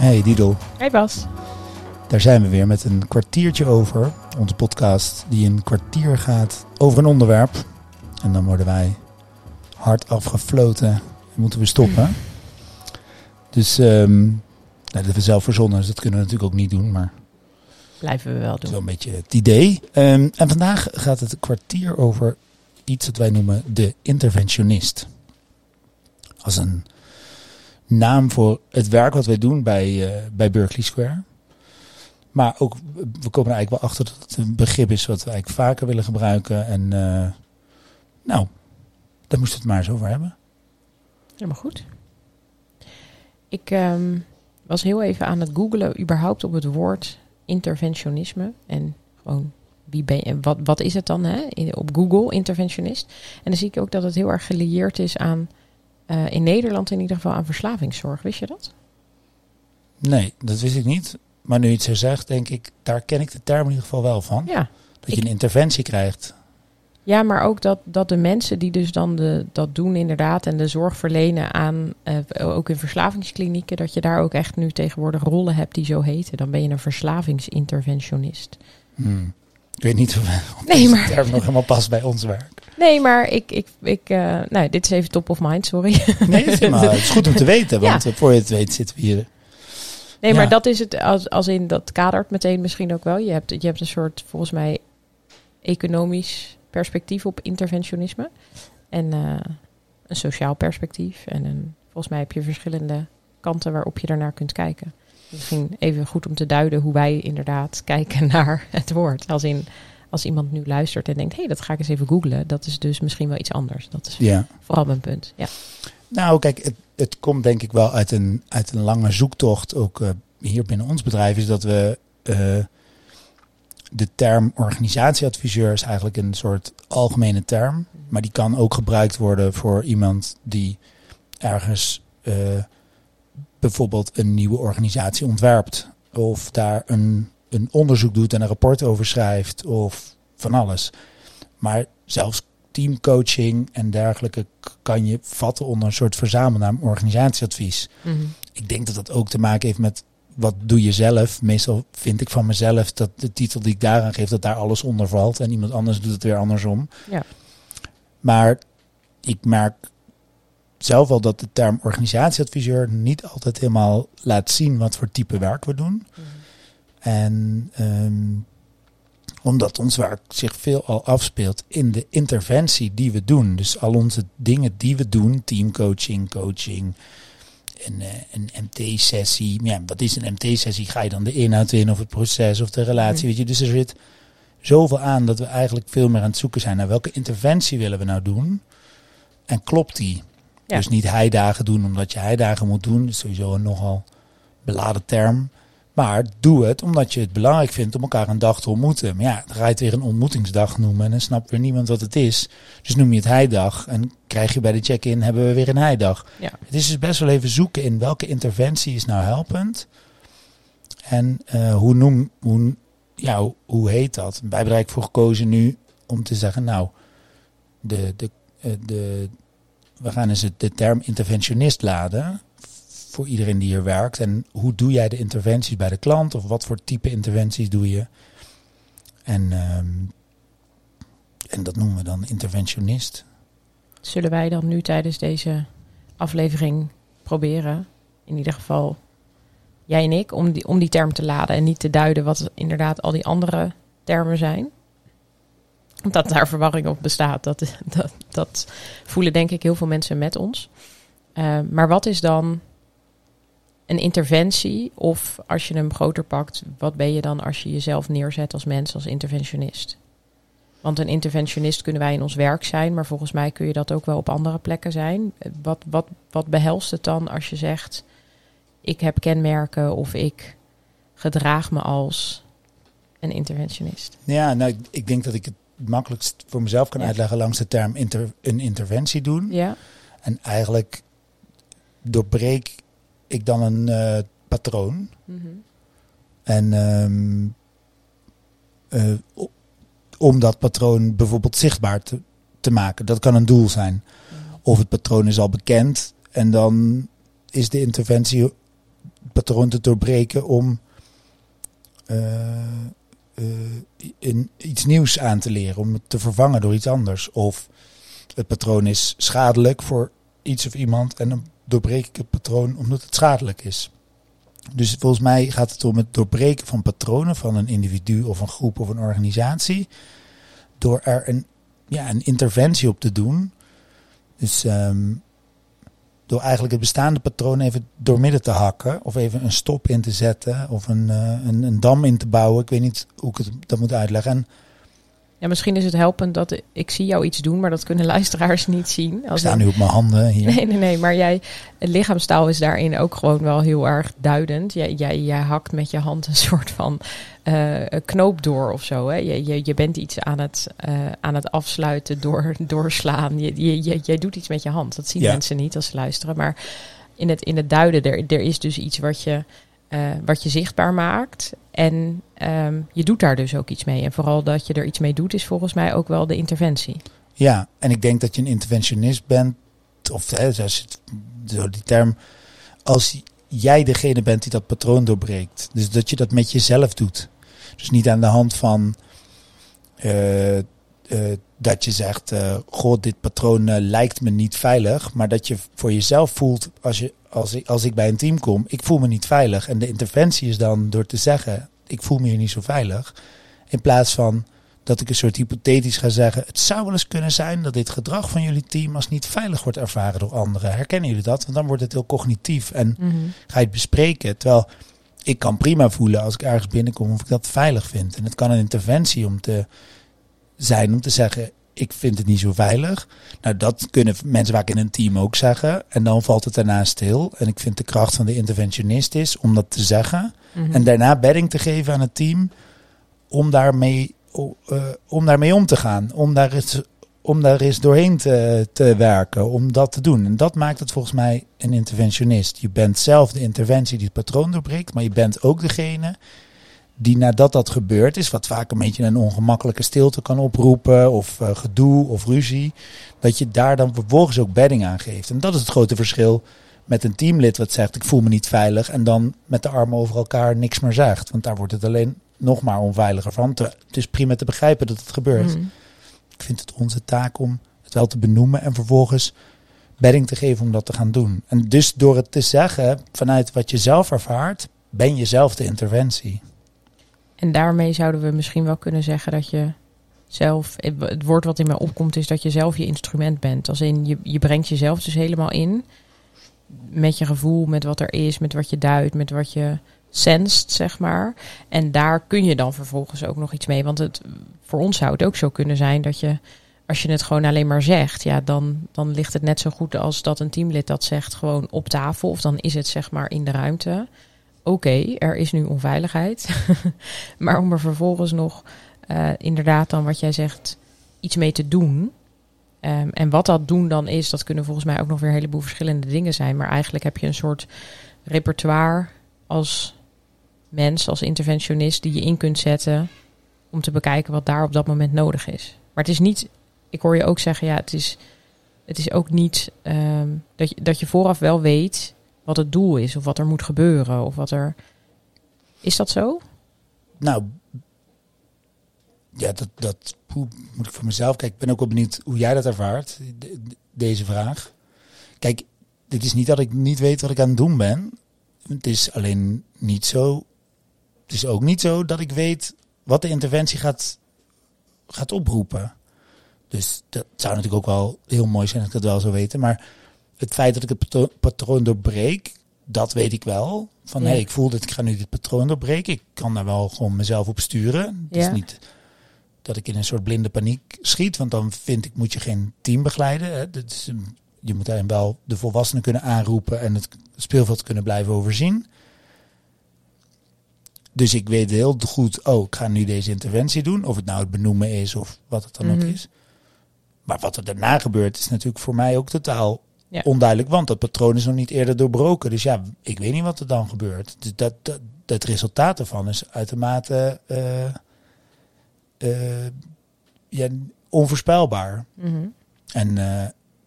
Hey Didel, Hey Bas. daar zijn we weer met een kwartiertje over. Onze podcast die een kwartier gaat over een onderwerp. En dan worden wij hard afgefloten en moeten we stoppen. Dus nou, dat hebben we zelf verzonnen, dus dat kunnen we natuurlijk ook niet doen. Maar Blijven we wel is doen. wel een beetje het idee. Ehm, en vandaag gaat het kwartier over iets dat wij noemen de interventionist. Als een naam voor het werk wat wij doen bij, eh, bij Berkeley Square. Maar ook, we komen er eigenlijk wel achter dat het een begrip is wat we eigenlijk vaker willen gebruiken. En eh, nou, daar moesten we het maar eens over hebben. Helemaal goed. Ik ehm, was heel even aan het googelen überhaupt op het woord interventionisme. En gewoon, wie ben je, wat, wat is het dan hè? Op Google, interventionist. En dan zie ik ook dat het heel erg gelieerd is aan, eh, in Nederland in ieder geval, aan verslavingszorg. Wist je dat? Nee, dat wist ik niet. Maar nu je het zo zegt, denk ik, daar ken ik de term in ieder geval wel van. Ja. Dat je een interventie krijgt. Ja, maar ook dat, dat de mensen die dus dan de, dat doen inderdaad en de zorg verlenen aan, eh, ook in verslavingsklinieken, dat je daar ook echt nu tegenwoordig rollen hebt die zo heten. Dan ben je een verslavingsinterventionist. Hmm. Ik weet niet of, of Nee, maar- term nog helemaal past bij ons werk. Nee, maar ik, ik, ik eh, nou, dit is even top of mind, sorry. Nee, helemaal- het is goed om te weten, want Ja. eh, voor je het weet zitten we hier. Nee, Ja. maar dat is het, als, als in, dat kadert meteen misschien ook wel. Je hebt, je hebt een soort, volgens mij, economisch perspectief op interventionisme. En eh, een sociaal perspectief. En een, volgens mij heb je verschillende kanten waarop je daarnaar kunt kijken. Misschien even goed om te duiden hoe wij inderdaad kijken naar het woord. Als in, als iemand nu luistert en denkt, hé, hey, dat ga ik eens even googlen. Dat is dus misschien wel iets anders. Dat is Ja. vooral mijn punt. Ja. Nou, kijk, het, het komt denk ik wel uit een, uit een lange zoektocht. Ook eh, hier binnen ons bedrijf is dat we eh, de term organisatieadviseur is eigenlijk een soort algemene term. Maar die kan ook gebruikt worden voor iemand die ergens eh, bijvoorbeeld een nieuwe organisatie ontwerpt. Of daar een, een onderzoek doet en een rapport over schrijft. Of van alles. Maar zelfs teamcoaching en dergelijke kan je vatten onder een soort verzamelnaam organisatieadvies. Mhm. Ik denk dat dat ook te maken heeft met wat doe je zelf. Meestal vind ik van mezelf dat de titel die ik daaraan geef, dat daar alles onder valt. En iemand anders doet het weer andersom. Ja. Maar ik merk zelf wel dat de term organisatieadviseur niet altijd helemaal laat zien wat voor type werk we doen. En ehm, omdat ons werk zich veel al afspeelt in de interventie die we doen. Dus al onze dingen die we doen, teamcoaching, coaching, een, eh, een MT-sessie. Ja, wat is een MT-sessie? Ga je dan de inhoud in of het proces of de relatie? Weet je? Dus er zit zoveel aan dat we eigenlijk veel meer aan het zoeken zijn naar welke interventie willen we nou doen. En klopt die? Ja. Dus niet heidagen doen omdat je heidagen moet doen. Dat is sowieso een nogal beladen term. Maar doe het omdat je het belangrijk vindt om elkaar een dag te ontmoeten. Maar ja, dan ga je het weer een ontmoetingsdag noemen en dan snapt weer niemand wat het is. Dus noem je het heidag en krijg je bij de check-in hebben we weer een heidag. Ja. Het is dus best wel even zoeken in welke interventie is nou helpend. En eh, hoe noem, hoe, ja, hoe, heet dat? Wij hebben er voor gekozen nu om te zeggen, nou, de, de, eh, de, we gaan eens de term interventionist laden voor iedereen die hier werkt. En hoe doe jij de interventies bij de klant? Of wat voor type interventies doe je? En, ehm, en dat noemen we dan interventionist. Zullen wij dan nu tijdens deze aflevering proberen, in ieder geval jij en ik, om die, om die term te laden en niet te duiden wat inderdaad al die andere termen zijn? Omdat daar verwarring op bestaat. Dat, dat, dat voelen denk ik heel veel mensen met ons. Eh, maar wat is dan een interventie? Of als je hem groter pakt, wat ben je dan als je jezelf neerzet als mens, als interventionist? Want een interventionist kunnen wij in ons werk zijn, maar volgens mij kun je dat ook wel op andere plekken zijn. Wat, wat, wat behelst het dan als je zegt: ik heb kenmerken of ik gedraag me als een interventionist? Ja, nou, ik- denk dat ik het makkelijkst voor mezelf kan Ja. uitleggen langs de term inter, een interventie doen. Ja, En eigenlijk doorbreek ik dan een eh, patroon. En ehm, eh, om dat patroon bijvoorbeeld zichtbaar te, te maken. Dat kan een doel zijn. Of het patroon is al bekend en dan is de interventie patroon te doorbreken om eh, in iets nieuws aan te leren, om het te vervangen door iets anders. Of het patroon is schadelijk voor iets of iemand en dan doorbreek ik het patroon omdat het schadelijk is. Dus volgens mij gaat het om het doorbreken van patronen van een individu of een groep of een organisatie. Door er een, ja, een interventie op te doen. Dus ehm, door eigenlijk het bestaande patroon even doormidden te hakken. Of even een stop in te zetten. Of een, eh, een, een, dam in te bouwen. Ik weet niet hoe ik het, dat moet uitleggen. En ja, misschien is het helpend dat ik zie jou iets doen, maar dat kunnen luisteraars niet zien. Als ik sta nu op mijn handen hier. Nee, nee, nee. Maar jij, het lichaamstaal is daarin ook gewoon wel heel erg duidend. Jij, jij, jij hakt met je hand een soort van uh, knoop door of zo. Hè? Je, je, je bent iets aan het, uh, aan het afsluiten, door, doorslaan. Je, je, je, jij doet iets met je hand. Dat zien mensen niet als ze luisteren. Maar in het, in het duiden, er, er is dus iets wat je uh, wat je zichtbaar maakt. En um, je doet daar dus ook iets mee. En vooral dat je er iets mee doet, is volgens mij ook wel de interventie. Ja, en ik denk dat je een interventionist bent, of hè, die term, als jij degene bent die dat patroon doorbreekt. Dus dat je dat met jezelf doet. Dus niet aan de hand van uh, dat je zegt, uh, god, dit patroon lijkt me niet veilig. Maar dat je voor jezelf voelt, als, je, als, ik, als ik bij een team kom, ik voel me niet veilig. En de interventie is dan door te zeggen, ik voel me hier niet zo veilig. In plaats van dat ik een soort hypothetisch ga zeggen, het zou wel eens kunnen zijn dat dit gedrag van jullie team als niet veilig wordt ervaren door anderen. Herkennen jullie dat? Want dan wordt het heel cognitief en mm ga je het bespreken. Terwijl ik kan prima voelen als ik ergens binnenkom of ik dat veilig vind. En het kan een interventie om te zijn om te zeggen, ik vind het niet zo veilig. Nou, dat kunnen mensen vaak in een team ook zeggen. En dan valt het daarna stil. En ik vind de kracht van de interventionist is om dat te zeggen. Mhm. En daarna bedding te geven aan het team om daarmee, uh, om daarmee om te gaan. Om daar eens, om daar eens doorheen te, te werken. Om dat te doen. En dat maakt het volgens mij een interventionist. Je bent zelf de interventie die het patroon doorbreekt. Maar je bent ook degene die nadat dat gebeurd is, wat vaak een beetje een ongemakkelijke stilte kan oproepen, of uh, gedoe of ruzie, dat je daar dan vervolgens ook bedding aan geeft. En dat is het grote verschil met een teamlid wat zegt ik voel me niet veilig en dan met de armen over elkaar niks meer zegt. Want daar wordt het alleen nog maar onveiliger van. Het is prima te begrijpen dat het gebeurt. Mm. Ik vind het onze taak om het wel te benoemen en vervolgens bedding te geven om dat te gaan doen. En dus door het te zeggen vanuit wat je zelf ervaart, ben je zelf de interventie. En daarmee zouden we misschien wel kunnen zeggen dat je zelf, het woord wat in mij opkomt is dat je zelf je instrument bent. Als in je, je brengt jezelf dus helemaal in met je gevoel, met wat er is, met wat je duidt, met wat je senst, zeg maar. En daar kun je dan vervolgens ook nog iets mee. Want het, voor ons zou het ook zo kunnen zijn dat je, als je het gewoon alleen maar zegt, ja, dan, dan ligt het net zo goed als dat een teamlid dat zegt, gewoon op tafel. Of dan is het zeg maar in de ruimte oké, er is nu onveiligheid. maar om er vervolgens nog uh, inderdaad dan wat jij zegt, iets mee te doen. Um, en wat dat doen dan is, dat kunnen volgens mij ook nog weer een heleboel verschillende dingen zijn. Maar eigenlijk heb je een soort repertoire als mens, als interventionist, die je in kunt zetten om te bekijken wat daar op dat moment nodig is. Maar het is niet, ik hoor je ook zeggen, ja, het is, het is ook niet um, dat, je, dat je vooraf wel weet wat het doel is of wat er moet gebeuren of wat er. Is dat zo? Nou, ja, dat, dat moet ik voor mezelf. Kijk, ik ben ook wel benieuwd hoe jij dat ervaart, deze vraag. Kijk, dit is niet dat ik niet weet wat ik aan het doen ben. Het is alleen niet zo. Het is ook niet zo dat ik weet wat de interventie gaat, gaat oproepen. Dus dat zou natuurlijk ook wel heel mooi zijn dat ik dat wel zou weten. Maar het feit dat ik het patroon doorbreek, dat weet ik wel. Van hey, ik voel dat ik ga nu dit patroon doorbreken. Ik kan daar wel gewoon mezelf op sturen. Het is niet dat ik in een soort blinde paniek schiet. Want dan vind ik, moet je geen team begeleiden. Hè. Dat is, je moet daarin wel de volwassenen kunnen aanroepen en het speelveld kunnen blijven overzien. Dus ik weet heel goed, oh, ik ga nu deze interventie doen. Of het nou het benoemen is of wat het dan ook mhm. is. Maar wat er daarna gebeurt is natuurlijk voor mij ook totaal ja. onduidelijk, want dat patroon is nog niet eerder doorbroken. Dus ja, ik weet niet wat er dan gebeurt. Dus dat, dat, het resultaat ervan is uitermate uh, uh, ja, onvoorspelbaar. Mhm. en, uh,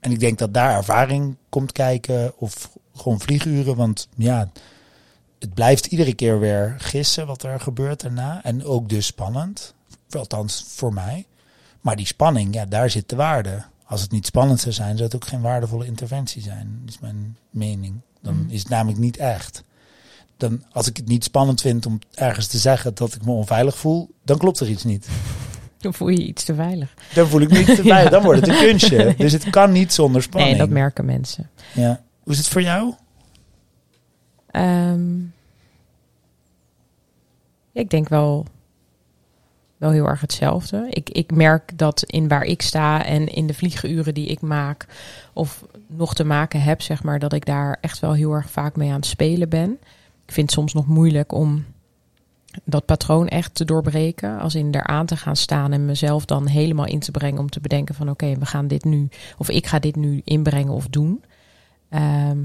en ik denk dat daar ervaring komt kijken of gewoon vlieguren. Want ja, het blijft iedere keer weer gissen wat er gebeurt daarna. En ook dus spannend. Althans, voor mij. Maar die spanning, ja, daar zit de waarde. Als het niet spannend zou zijn, zou het ook geen waardevolle interventie zijn. Dat is mijn mening. Dan Mhm. is het namelijk niet echt. Dan, als ik het niet spannend vind om ergens te zeggen dat ik me onveilig voel, dan klopt er iets niet. Dan voel je je iets te veilig. Dan voel ik me niet te veilig. Dan wordt het een kunstje. Dus het kan niet zonder spanning. Nee, dat merken mensen. Ja. Hoe is het voor jou? Ehm, ik denk wel, wel heel erg hetzelfde. Ik, ik merk dat in waar ik sta en in de vlieguren die ik maak, of nog te maken heb, zeg maar, dat ik daar echt wel heel erg vaak mee aan het spelen ben. Ik vind het soms nog moeilijk om dat patroon echt te doorbreken. Als in eraan te gaan staan en mezelf dan helemaal in te brengen om te bedenken van oké, we gaan dit nu, of ik ga dit nu inbrengen of doen. Ehm,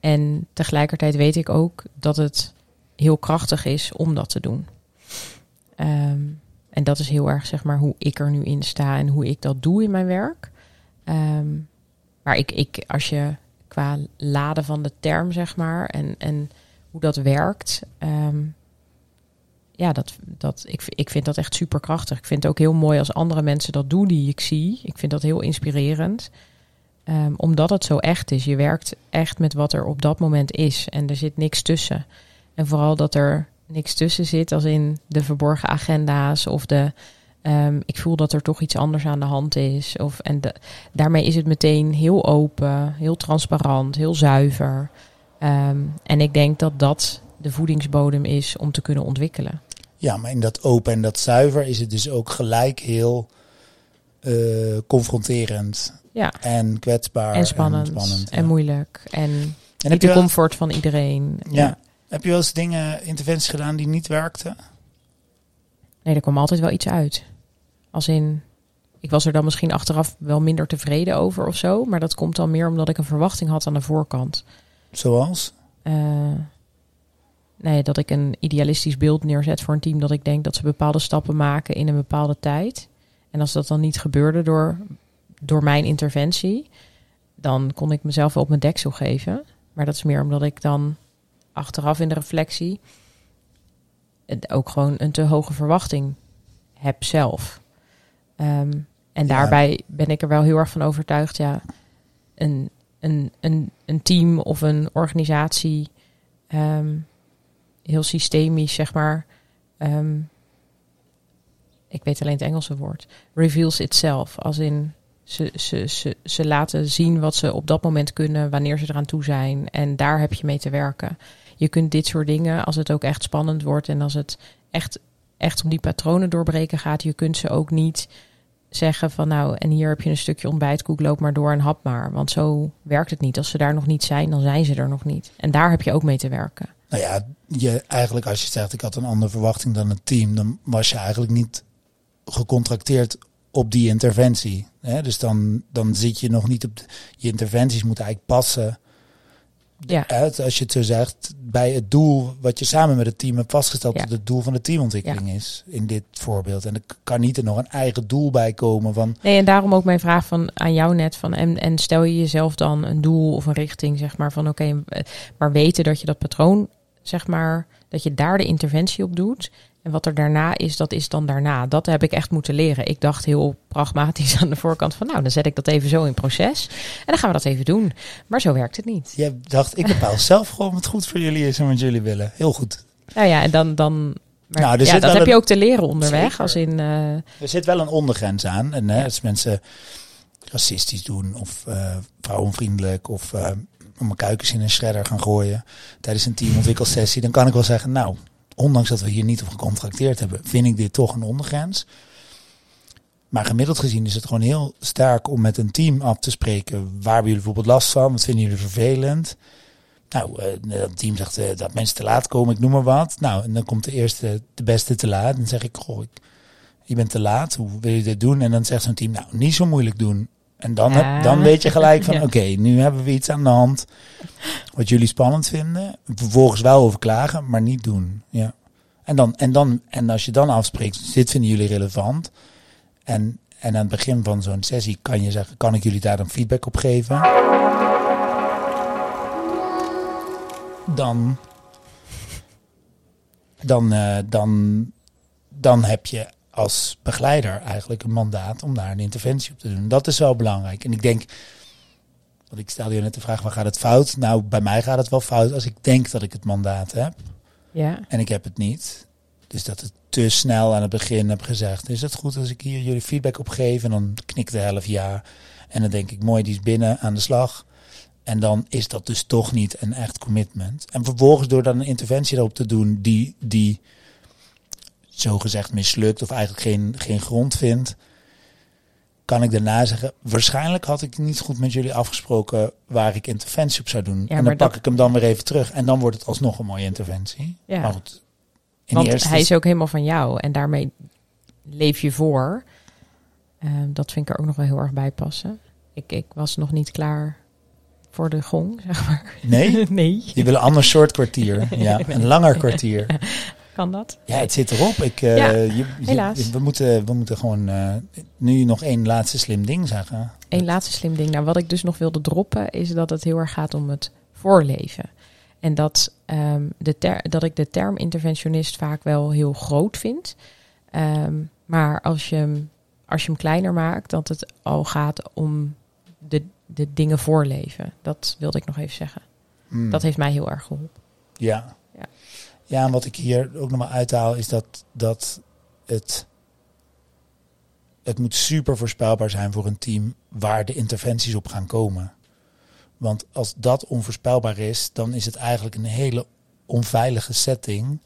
en tegelijkertijd weet ik ook dat het heel krachtig is om dat te doen. Ehm, en dat is heel erg zeg maar hoe ik er nu in sta en hoe ik dat doe in mijn werk. Ehm, maar ik, ik, als je qua laden van de term zeg maar en, en hoe dat werkt, ehm, ja, dat, dat, ik, ik vind dat echt super krachtig. Ik vind het ook heel mooi als andere mensen dat doen die ik zie. Ik vind dat heel inspirerend. Omdat het zo echt is. Je werkt echt met wat er op dat moment is. En er zit niks tussen. En vooral dat er niks tussen zit, als in de verborgen agenda's of de. ehm, ik voel dat er toch iets anders aan de hand is. Of, en de, daarmee is het meteen heel open, heel transparant, heel zuiver. Ehm, en ik denk dat dat de voedingsbodem is om te kunnen ontwikkelen. Ja, maar in dat open en dat zuiver is het dus ook gelijk heel eh, confronterend Ja. en kwetsbaar En spannend en, ja. moeilijk. En En niet de comfort van iedereen. ja. Heb je wel eens dingen, interventies gedaan die niet werkten? Nee, er kwam altijd wel iets uit. Als in, ik was er dan misschien achteraf wel minder tevreden over of zo. Maar dat komt dan meer omdat ik een verwachting had aan de voorkant. Zoals? Eh, nee, dat ik een idealistisch beeld neerzet voor een team. Dat ik denk dat ze bepaalde stappen maken in een bepaalde tijd. En als dat dan niet gebeurde door, door mijn interventie, dan kon ik mezelf wel op mijn deksel geven. Maar dat is meer omdat ik dan achteraf in de reflectie ook gewoon een te hoge verwachting heb zelf. Ehm, en Ja. daarbij ben ik er wel heel erg van overtuigd, ja, een, een, een, een team of een organisatie, ehm, heel systemisch, zeg maar, ehm, ik weet alleen het Engelse woord, reveals itself. Als in, ze, ze, ze, ze laten zien wat ze op dat moment kunnen, wanneer ze eraan toe zijn. En daar heb je mee te werken. Je kunt dit soort dingen, als het ook echt spannend wordt en als het echt, echt om die patronen doorbreken gaat, je kunt ze ook niet zeggen van nou, en hier heb je een stukje ontbijtkoek, loop maar door en hap maar. Want zo werkt het niet. Als ze daar nog niet zijn, dan zijn ze er nog niet. En daar heb je ook mee te werken. Nou ja, je, eigenlijk als je zegt ik had een andere verwachting dan het team, dan was je eigenlijk niet gecontracteerd op die interventie. Hè? Dus dan, dan zit je nog niet op. de- je interventies moeten eigenlijk passen Ja. uit, als je het zo zegt, bij het doel wat je samen met het team hebt vastgesteld Ja. dat het doel van de teamontwikkeling is. In dit voorbeeld. En er kan niet er nog een eigen doel bij komen van. Nee, en daarom ook mijn vraag van, aan jou net. Van, en, en stel je jezelf dan een doel of een richting, zeg maar, van oké, eh, maar weten dat je dat patroon, zeg maar, dat je daar de interventie op doet. En wat er daarna is, dat is dan daarna. Dat heb ik echt moeten leren. Ik dacht heel pragmatisch aan de voorkant van, nou, dan zet ik dat even zo in proces. En dan gaan we dat even doen. Maar zo werkt het niet. Je dacht, ik bepaal zelf gewoon wat goed voor jullie is en wat jullie willen. Heel goed. Nou ja, en dan, dan maar, Nou, ja, dat heb je ook te leren onderweg. Zeker. Als in, eh, Er zit wel een ondergrens aan. En hè, als mensen racistisch doen of eh, vrouwenvriendelijk of eh, om mijn kuikens in een shredder gaan gooien tijdens een teamontwikkelsessie, dan kan ik wel zeggen, nou, ondanks dat we hier niet op gecontracteerd hebben, vind ik dit toch een ondergrens. Maar gemiddeld gezien is het gewoon heel sterk om met een team af te spreken. Waar hebben jullie bijvoorbeeld last van? Wat vinden jullie vervelend? Nou, eh, het team zegt eh, dat mensen te laat komen, ik noem maar wat. Nou, en dan komt de eerste, de beste te laat. En dan zeg ik, goh, je bent te laat, hoe wil je dit doen? En dan zegt zo'n team, nou, niet zo moeilijk doen. En dan, Ja. heb, dan weet je gelijk van, Ja. oké, nu hebben we iets aan de hand wat jullie spannend vinden. Vervolgens wel over klagen, maar niet doen. Ja. En, dan, en, dan, en als je dan afspreekt, dit vinden jullie relevant. En, en aan het begin van zo'n sessie kan je zeggen, kan ik jullie daar dan feedback op geven? Dan dan, eh, dan, dan heb je als begeleider eigenlijk een mandaat om daar een interventie op te doen. Dat is wel belangrijk. En ik denk, want ik stelde je net de vraag, waar gaat het fout? Nou, bij mij gaat het wel fout als ik denk dat ik het mandaat heb. Ja. En ik heb het niet. Dus dat het te snel aan het begin heb gezegd. Is het goed als ik hier jullie feedback op geef? En dan knikt de helft ja. En dan denk ik, mooi, die is binnen aan de slag. En dan is dat dus toch niet een echt commitment. En vervolgens door dan een interventie erop te doen die, die zogezegd mislukt of eigenlijk geen, geen grond vindt, kan ik daarna zeggen, waarschijnlijk had ik niet goed met jullie afgesproken waar ik interventie op zou doen. Ja, en dan pak dat- ik hem dan weer even terug. En dan wordt het alsnog een mooie interventie. Ja. Maar goed, in Want eerste hij is ook helemaal van jou en daarmee leef je voor. Ehm, dat vind ik er ook nog wel heel erg bij passen. Ik, ik was nog niet klaar voor de gong, zeg maar. Nee? nee. Die willen een ander soort kwartier. Ja, een langer kwartier. Kan dat? Ja, het zit erop. Ik, eh, Ja, je- je- helaas. we, moeten, we moeten gewoon eh, nu nog één laatste slim ding zeggen. Eén laatste slim ding. Nou, wat ik dus nog wilde droppen, is dat het heel erg gaat om het voorleven. En dat, ehm, de ter- dat ik de term interventionist vaak wel heel groot vind. Ehm, maar als je, hem, als je hem kleiner maakt, dat het al gaat om de, de dingen voorleven. Dat wilde ik nog even zeggen. Hmm. Dat heeft mij heel erg geholpen. Ja. Ja. Ja, en wat ik hier ook nog maar uithaal is dat, dat het, het moet super voorspelbaar zijn voor een team waar de interventies op gaan komen. Want als dat onvoorspelbaar is, dan is het eigenlijk een hele onveilige setting.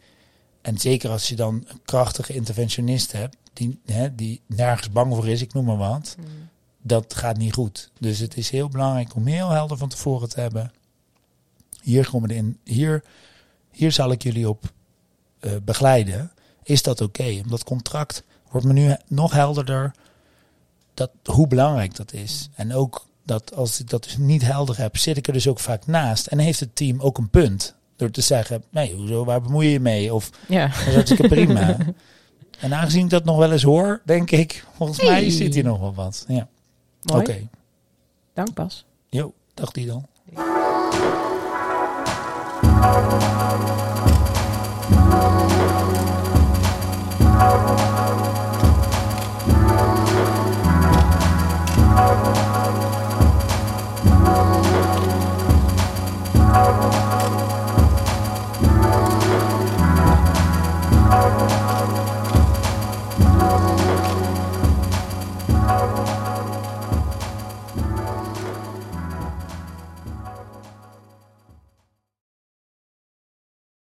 En zeker als je dan een krachtige interventionist hebt, die, hè, die nergens bang voor is, ik noem maar wat, dat gaat niet goed. Dus het is heel belangrijk om heel helder van tevoren te hebben. Hier komen we in. Hier, hier zal ik jullie op eh, begeleiden. Is dat oké? Omdat dat contract wordt me nu nog helderder dat, hoe belangrijk dat is. En ook dat als ik dat dus niet helder heb, zit ik er dus ook vaak naast. En heeft het team ook een punt. Door te zeggen, nee, hoezo, waar bemoei je je mee? Of Ja. dat is hartstikke prima. En aangezien ik dat nog wel eens hoor, denk ik, volgens mij zit hier nog wel wat. Ja, oké. Dank Bas. Jo, dag die dan. Música